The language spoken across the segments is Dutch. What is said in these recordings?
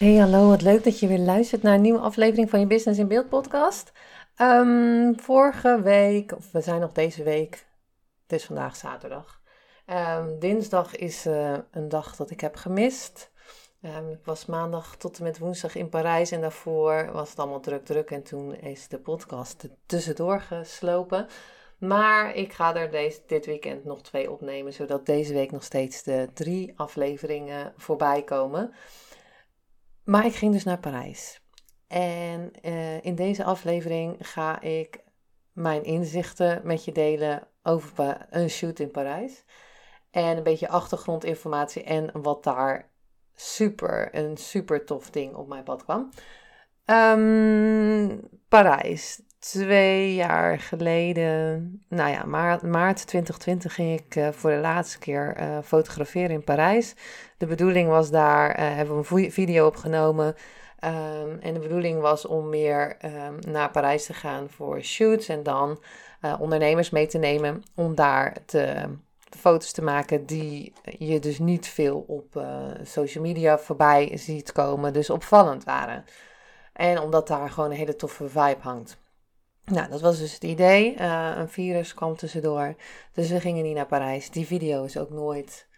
Hey, hallo, wat leuk dat je weer luistert naar een nieuwe aflevering van je Business in Beeld podcast. Ehm, vorige week, of we zijn nog deze week, het is vandaag zaterdag. Ehm, dinsdag is uh, een dag dat ik heb gemist. Um, ik was maandag tot en met woensdag in Parijs en daarvoor was het allemaal druk druk en toen is de podcast tussendoor geslopen. Maar ik ga er deze, dit weekend nog twee opnemen, zodat deze week nog steeds de drie afleveringen voorbij komen. Maar ik ging dus naar Parijs. En uh, in deze aflevering ga ik mijn inzichten met je delen over een shoot in Parijs. En een beetje achtergrondinformatie en wat daar super, een super tof ding op mijn pad kwam. Um, Parijs. Twee jaar geleden, nou ja, maart, maart 2020 ging ik uh, voor de laatste keer uh, fotograferen in Parijs. De bedoeling was daar, uh, hebben we een video opgenomen. Um, en de bedoeling was om meer um, naar Parijs te gaan voor shoots en dan ondernemers mee te nemen om daar te, foto's te maken die je dus niet veel op social media voorbij ziet komen, dus opvallend waren. En omdat daar gewoon een hele toffe vibe hangt. Nou, dat was dus het idee. Uh, een virus kwam tussendoor. Dus we gingen niet naar Parijs. Die video is ook nooit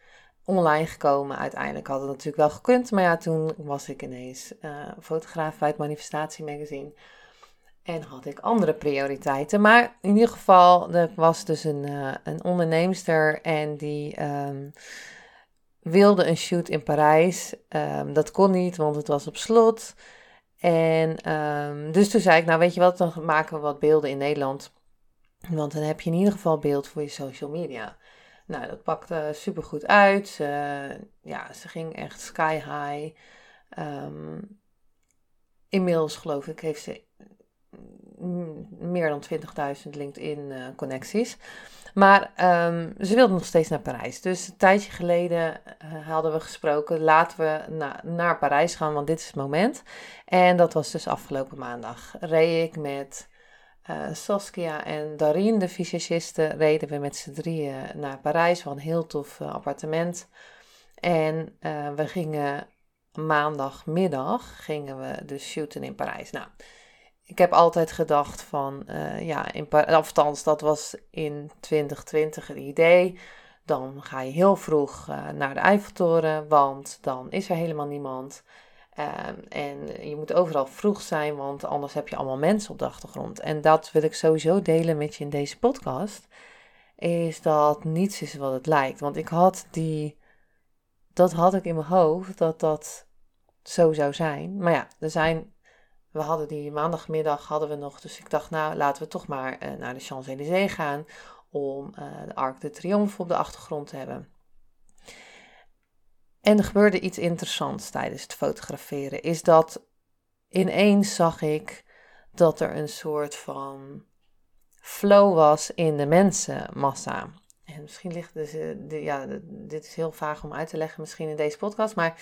online gekomen. Uiteindelijk had het natuurlijk wel gekund. Maar ja, toen was ik ineens uh, fotograaf bij het Manifestatie Magazine. En had ik andere prioriteiten. Maar in ieder geval, er was dus een, uh, een onderneemster en die um, wilde een shoot in Parijs. Um, dat kon niet, want het was op slot. En um, dus toen zei ik, nou weet je wat, dan maken we wat beelden in Nederland. Want dan heb je in ieder geval beeld voor je social media. Nou, dat pakte super goed uit. Uh, ja, ze ging echt sky high. Um, inmiddels geloof ik heeft ze meer dan 20.000 LinkedIn-connecties. Uh, maar um, ze wilde nog steeds naar Parijs. Dus een tijdje geleden uh, hadden we gesproken, laten we na, naar Parijs gaan, want dit is het moment. En dat was dus afgelopen maandag. Reed ik met uh, Saskia en Darien, de visagisten, reden we met z'n drieën naar Parijs. Van een heel tof uh, appartement. En we gingen maandagmiddag, gingen we dus shooten in Parijs. Nou ik heb altijd gedacht van, uh, ja, in, althans dat was in 2020 het idee. Dan ga je heel vroeg uh, naar de Eiffeltoren, want dan is er helemaal niemand. Uh, en je moet overal vroeg zijn, want anders heb je allemaal mensen op de achtergrond. En dat wil ik sowieso delen met je in deze podcast. Is dat niets is wat het lijkt. Want ik had die, dat had ik in mijn hoofd, dat dat zo zou zijn. Maar ja, er zijn we hadden die maandagmiddag hadden we nog, dus ik dacht, nou laten we toch maar uh, naar de Champs-Élysées gaan om uh, de Arc de Triomphe op de achtergrond te hebben. En er gebeurde iets interessants tijdens het fotograferen. Is dat ineens zag ik dat er een soort van flow was in de mensenmassa. En misschien ligt dus, de, ja, dit is heel vaag om uit te leggen, misschien in deze podcast, maar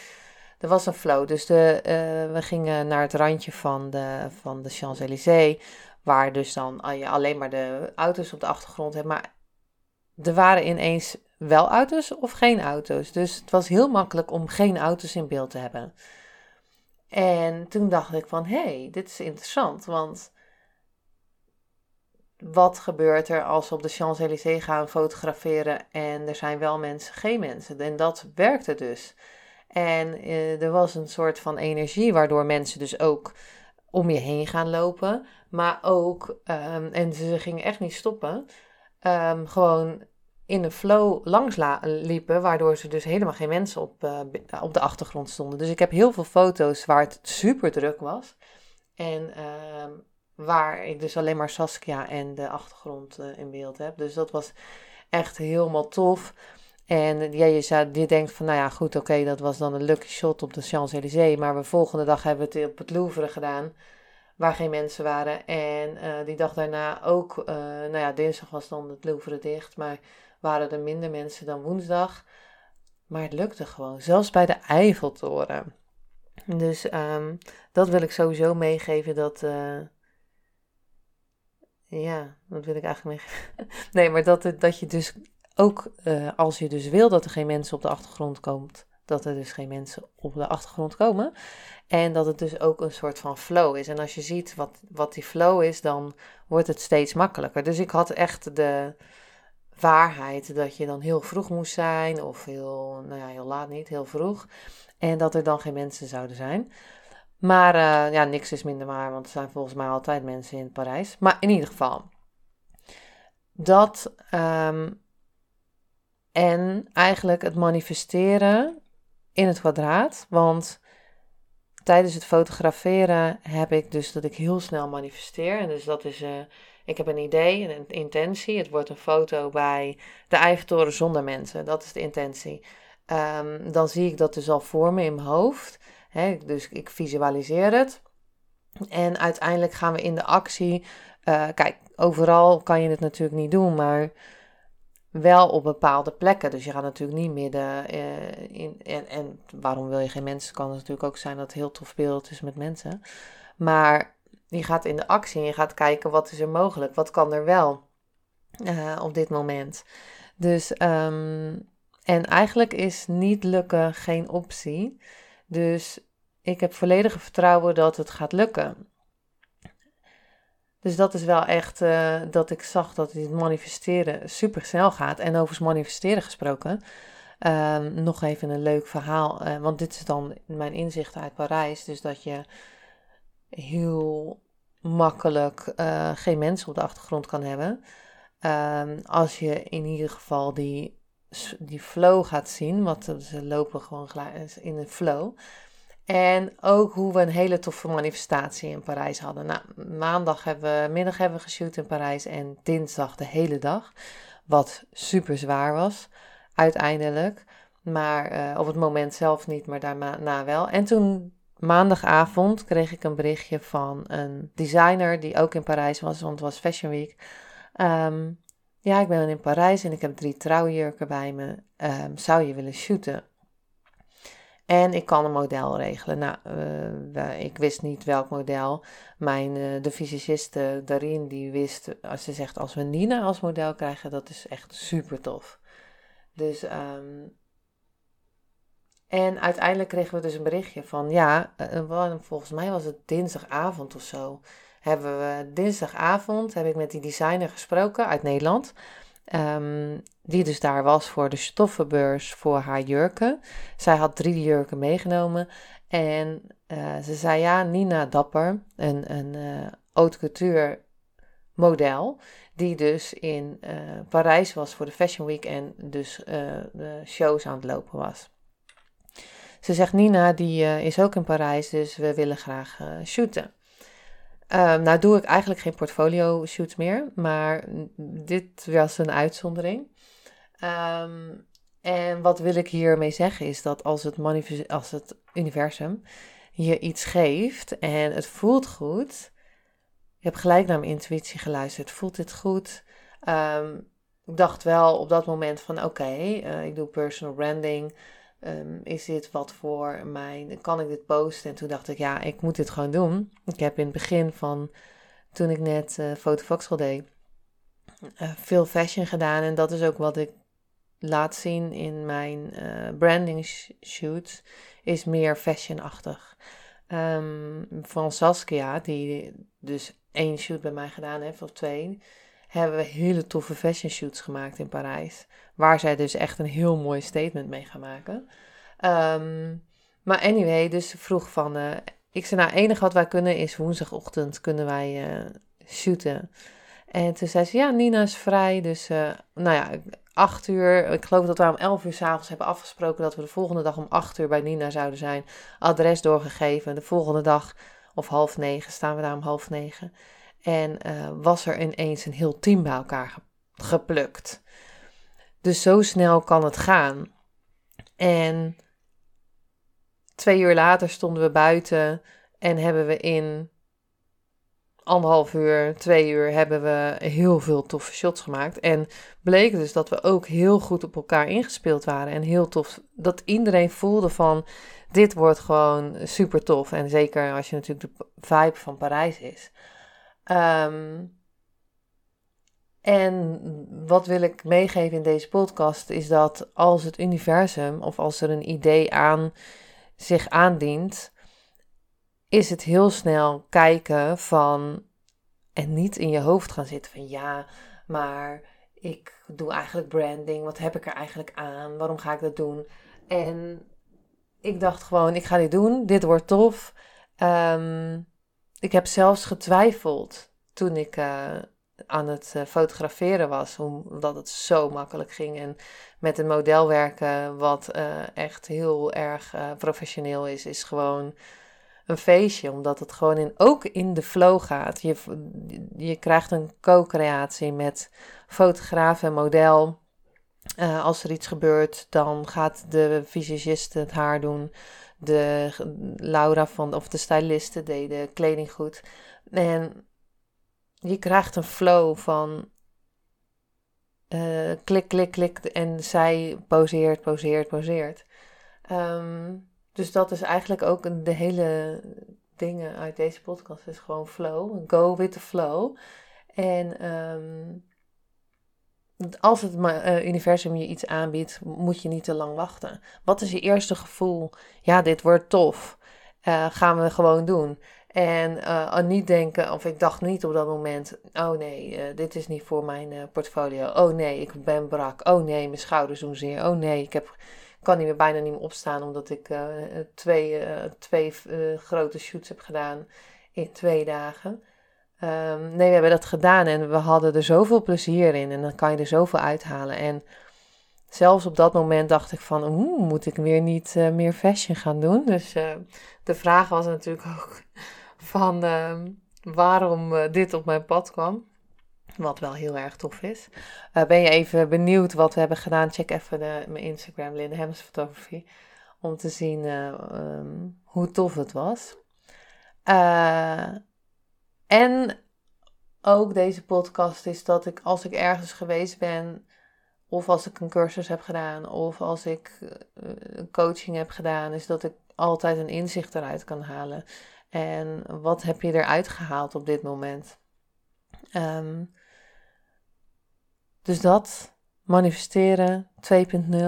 er was een flow. Dus de, uh, we gingen naar het randje van de, van de Champs-Élysées, waar dus dan je alleen maar de auto's op de achtergrond hebt. Maar er waren ineens wel auto's of geen auto's. Dus het was heel makkelijk om geen auto's in beeld te hebben. En toen dacht ik van, hé, hey, dit is interessant, want wat gebeurt er als we op de Champs-Élysées gaan fotograferen en er zijn wel mensen, geen mensen? En dat werkte dus. En uh, er was een soort van energie waardoor mensen dus ook om je heen gaan lopen. Maar ook, um, en ze gingen echt niet stoppen, um, gewoon in een flow langs liepen, waardoor ze dus helemaal geen mensen op, uh, op de achtergrond stonden. Dus ik heb heel veel foto's waar het super druk was. En uh, waar ik dus alleen maar Saskia en de achtergrond uh, in beeld heb. Dus dat was echt helemaal tof. En ja, je, zou, je denkt van, nou ja, goed, oké, dat was dan een lucky shot op de Champs-Élysées. Maar de volgende dag hebben we het op het Louvre gedaan, waar geen mensen waren. En uh, die dag daarna ook, uh, nou ja, dinsdag was dan het Louvre dicht, maar waren er minder mensen dan woensdag. Maar het lukte gewoon, zelfs bij de Eiffeltoren. Dus um, dat wil ik sowieso meegeven, dat... Ja, dat wil ik eigenlijk meegeven. nee, maar dat, dat je dus ook uh, als je dus wil dat er geen mensen op de achtergrond komt, dat er dus geen mensen op de achtergrond komen. En dat het dus ook een soort van flow is. En als je ziet wat, wat die flow is, dan wordt het steeds makkelijker. Dus ik had echt de waarheid dat je dan heel vroeg moest zijn, of heel, nou ja, heel laat niet, heel vroeg. En dat er dan geen mensen zouden zijn. Maar uh, ja, niks is minder waar, want er zijn volgens mij altijd mensen in Parijs. Maar in ieder geval, dat um, en eigenlijk het manifesteren in het kwadraat. Want tijdens het fotograferen heb ik dus dat ik heel snel manifesteer. En dus dat is, uh, ik heb een idee, een intentie. Het wordt een foto bij de Eiffeltoren zonder mensen. Dat is de intentie. Um, dan zie ik dat dus al voor me in mijn hoofd. Hè? Dus ik visualiseer het. En uiteindelijk gaan we in de actie. Uh, kijk, overal kan je het natuurlijk niet doen, maar wel op bepaalde plekken. Dus je gaat natuurlijk niet midden uh, in. En, en waarom wil je geen mensen? Kan het natuurlijk ook zijn dat het heel tof beeld is met mensen. Maar je gaat in de actie en je gaat kijken wat is er mogelijk, wat kan er wel uh, op dit moment. Dus, um, en eigenlijk is niet lukken geen optie. Dus ik heb volledige vertrouwen dat het gaat lukken. Dus dat is wel echt uh, dat ik zag dat het manifesteren super snel gaat. En over manifesteren gesproken, um, nog even een leuk verhaal. Uh, want dit is dan mijn inzicht uit Parijs. Dus dat je heel makkelijk uh, geen mensen op de achtergrond kan hebben. Um, als je in ieder geval die, die flow gaat zien. Want ze lopen gewoon in een flow. En ook hoe we een hele toffe manifestatie in Parijs hadden. Nou, maandag hebben we, middag hebben we geshoot in Parijs en dinsdag de hele dag. Wat super zwaar was, uiteindelijk. Maar uh, op het moment zelf niet, maar daarna wel. En toen maandagavond kreeg ik een berichtje van een designer die ook in Parijs was, want het was Fashion Week. Um, ja, ik ben in Parijs en ik heb drie trouwjurken bij me. Um, zou je willen shooten? En ik kan een model regelen. Nou, uh, ik wist niet welk model. Mijn, uh, de fysiciste daarin, die wist, als ze zegt, als we Nina als model krijgen, dat is echt super tof. Dus, um, en uiteindelijk kregen we dus een berichtje van, ja, volgens mij was het dinsdagavond of zo. Hebben we dinsdagavond, heb ik met die designer gesproken uit Nederland. Um, die dus daar was voor de stoffenbeurs voor haar jurken. Zij had drie jurken meegenomen. En uh, ze zei, ja, Nina Dapper, een, een uh, haute couture model, die dus in uh, Parijs was voor de Fashion Week en dus de shows aan het lopen was. Ze zegt, Nina, die is ook in Parijs, dus we willen graag shooten. Um, nou doe ik eigenlijk geen portfolio shoots meer, maar dit was een uitzondering. Um, en wat wil ik hiermee zeggen is dat als het, als het universum je iets geeft en het voelt goed, je hebt gelijk naar mijn intuïtie geluisterd, voelt dit goed? Um, ik dacht wel op dat moment van oké, uh, ik doe personal branding. Um, is dit wat voor mijn, kan ik dit posten? En toen dacht ik, ja, ik moet dit gewoon doen. Ik heb in het begin van, toen ik net uh, Fotofoxel deed, uh, veel fashion gedaan. En dat is ook wat ik laat zien in mijn uh, branding shoots, is meer fashionachtig. Um, van Saskia, die dus één shoot bij mij gedaan heeft, of twee, hebben we hele toffe fashion shoots gemaakt in Parijs. Waar zij dus echt een heel mooi statement mee gaan maken. Um, maar anyway, dus vroeg van, uh, ik zei nou, enige wat wij kunnen is woensdagochtend kunnen wij uh, shooten. En toen zei ze, ja, Nina is vrij, dus uh, nou ja, acht uur. Ik geloof dat we om elf uur s'avonds hebben afgesproken dat we de volgende dag om acht uur bij Nina zouden zijn. Adres doorgegeven. De volgende dag of half negen staan we daar om half negen. En uh, was er ineens een heel team bij elkaar geplukt. Dus zo snel kan het gaan. En twee uur later stonden we buiten en hebben we in anderhalf uur, twee uur hebben we heel veel toffe shots gemaakt. En bleek dus dat we ook heel goed op elkaar ingespeeld waren. En heel tof, dat iedereen voelde van, dit wordt gewoon super tof. En zeker als je natuurlijk de vibe van Parijs is. Ehm, en wat wil ik meegeven in deze podcast is dat als het universum of als er een idee aan zich aandient, is het heel snel kijken van en niet in je hoofd gaan zitten van ja, maar ik doe eigenlijk branding, wat heb ik er eigenlijk aan, waarom ga ik dat doen? En ik dacht gewoon, ik ga dit doen, dit wordt tof. Um, ik heb zelfs getwijfeld toen ik uh, aan het uh, fotograferen was, omdat het zo makkelijk ging. En met een model werken, wat uh, echt heel erg professioneel is, is gewoon een feestje. Omdat het gewoon in, ook in de flow gaat. Je, je krijgt een co-creatie met fotograaf en model. als er iets gebeurt, dan gaat de visagist het haar doen. De Laura van, of de styliste deed de kleding goed. En je krijgt een flow van uh, klik, klik, klik. En zij poseert, poseert, poseert. Ehm, dus dat is eigenlijk ook de hele dingen uit deze podcast. is gewoon flow. Go with the flow. En um, als het uh, universum je iets aanbiedt, moet je niet te lang wachten. Wat is je eerste gevoel? Ja, dit wordt tof. Uh, gaan we gewoon doen. En uh, niet denken, of ik dacht niet op dat moment, oh nee, dit is niet voor mijn portfolio. Oh nee, ik ben brak. Oh nee, mijn schouders doen zeer. Oh nee, ik heb, kan niet meer, bijna niet meer opstaan omdat ik twee, twee grote shoots heb gedaan in twee dagen. Um, nee, we hebben dat gedaan en we hadden er zoveel plezier in en dan kan je er zoveel uithalen. En zelfs op dat moment dacht ik van, oeh, moet ik weer niet uh, meer fashion gaan doen? Dus uh, de vraag was natuurlijk ook van uh, waarom eh, dit op mijn pad kwam. Wat wel heel erg tof is. ben je even benieuwd wat we hebben gedaan? Check even mijn Instagram, Linde Hems Fotografie. Om te zien um, hoe tof het was. En ook deze podcast is dat ik als ik ergens geweest ben, of als ik een cursus heb gedaan, of als ik uh, coaching heb gedaan, is dat ik altijd een inzicht eruit kan halen. En wat heb je eruit gehaald op dit moment? Um, dus dat, manifesteren 2.0.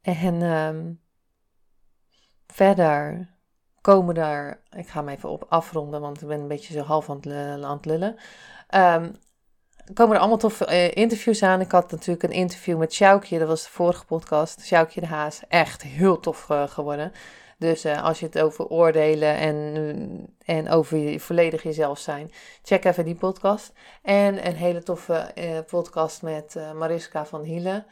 En um, verder komen daar, ik ga hem even op afronden, want ik ben een beetje zo half aan het, lullen. Um, komen er allemaal toffe uh, interviews aan. Ik had natuurlijk een interview met Sjoukje, dat was de vorige podcast. Sjoukje de Haas, echt heel tof uh, geworden. Dus uh, als je het over oordelen en, en over je, volledig jezelf zijn, check even die podcast. En een hele toffe podcast met Mariska van Hielen.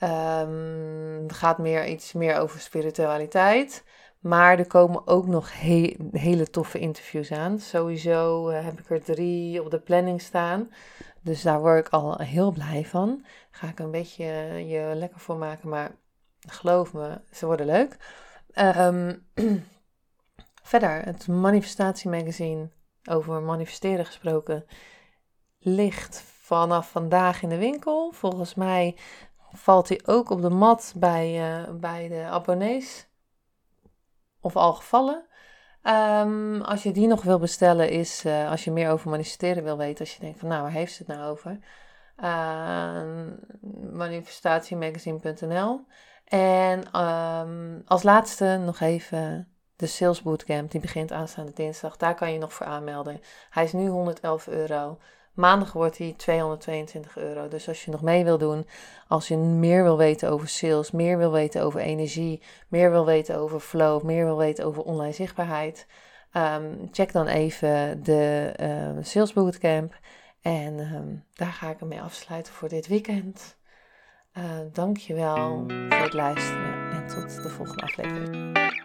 Um, gaat meer iets meer over spiritualiteit. Maar er komen ook nog hele toffe interviews aan. Sowieso uh, heb ik er drie op de planning staan. Dus daar word ik al heel blij van. Ga ik een beetje je lekker voor maken. Maar geloof me, ze worden leuk. Um, verder, het manifestatiemagazine over manifesteren gesproken ligt vanaf vandaag in de winkel. Volgens mij valt hij ook op de mat bij, uh, bij de abonnees of al gevallen. Um, als je die nog wil bestellen, is uh, als je meer over manifesteren wil weten, als je denkt van nou, waar heeft ze het nou over? Uh, manifestatiemagazine.nl. En um, als laatste nog even de Sales Bootcamp, die begint aanstaande dinsdag. Daar kan je nog voor aanmelden. Hij is nu 111 euro. Maandag wordt hij 222 euro. Dus als je nog mee wil doen, als je meer wil weten over sales, meer wil weten over energie, meer wil weten over flow, meer wil weten over online zichtbaarheid, um, check dan even de um, Sales Bootcamp. En um, daar ga ik ermee afsluiten voor dit weekend. Uh, dankjewel voor het luisteren en tot de volgende aflevering.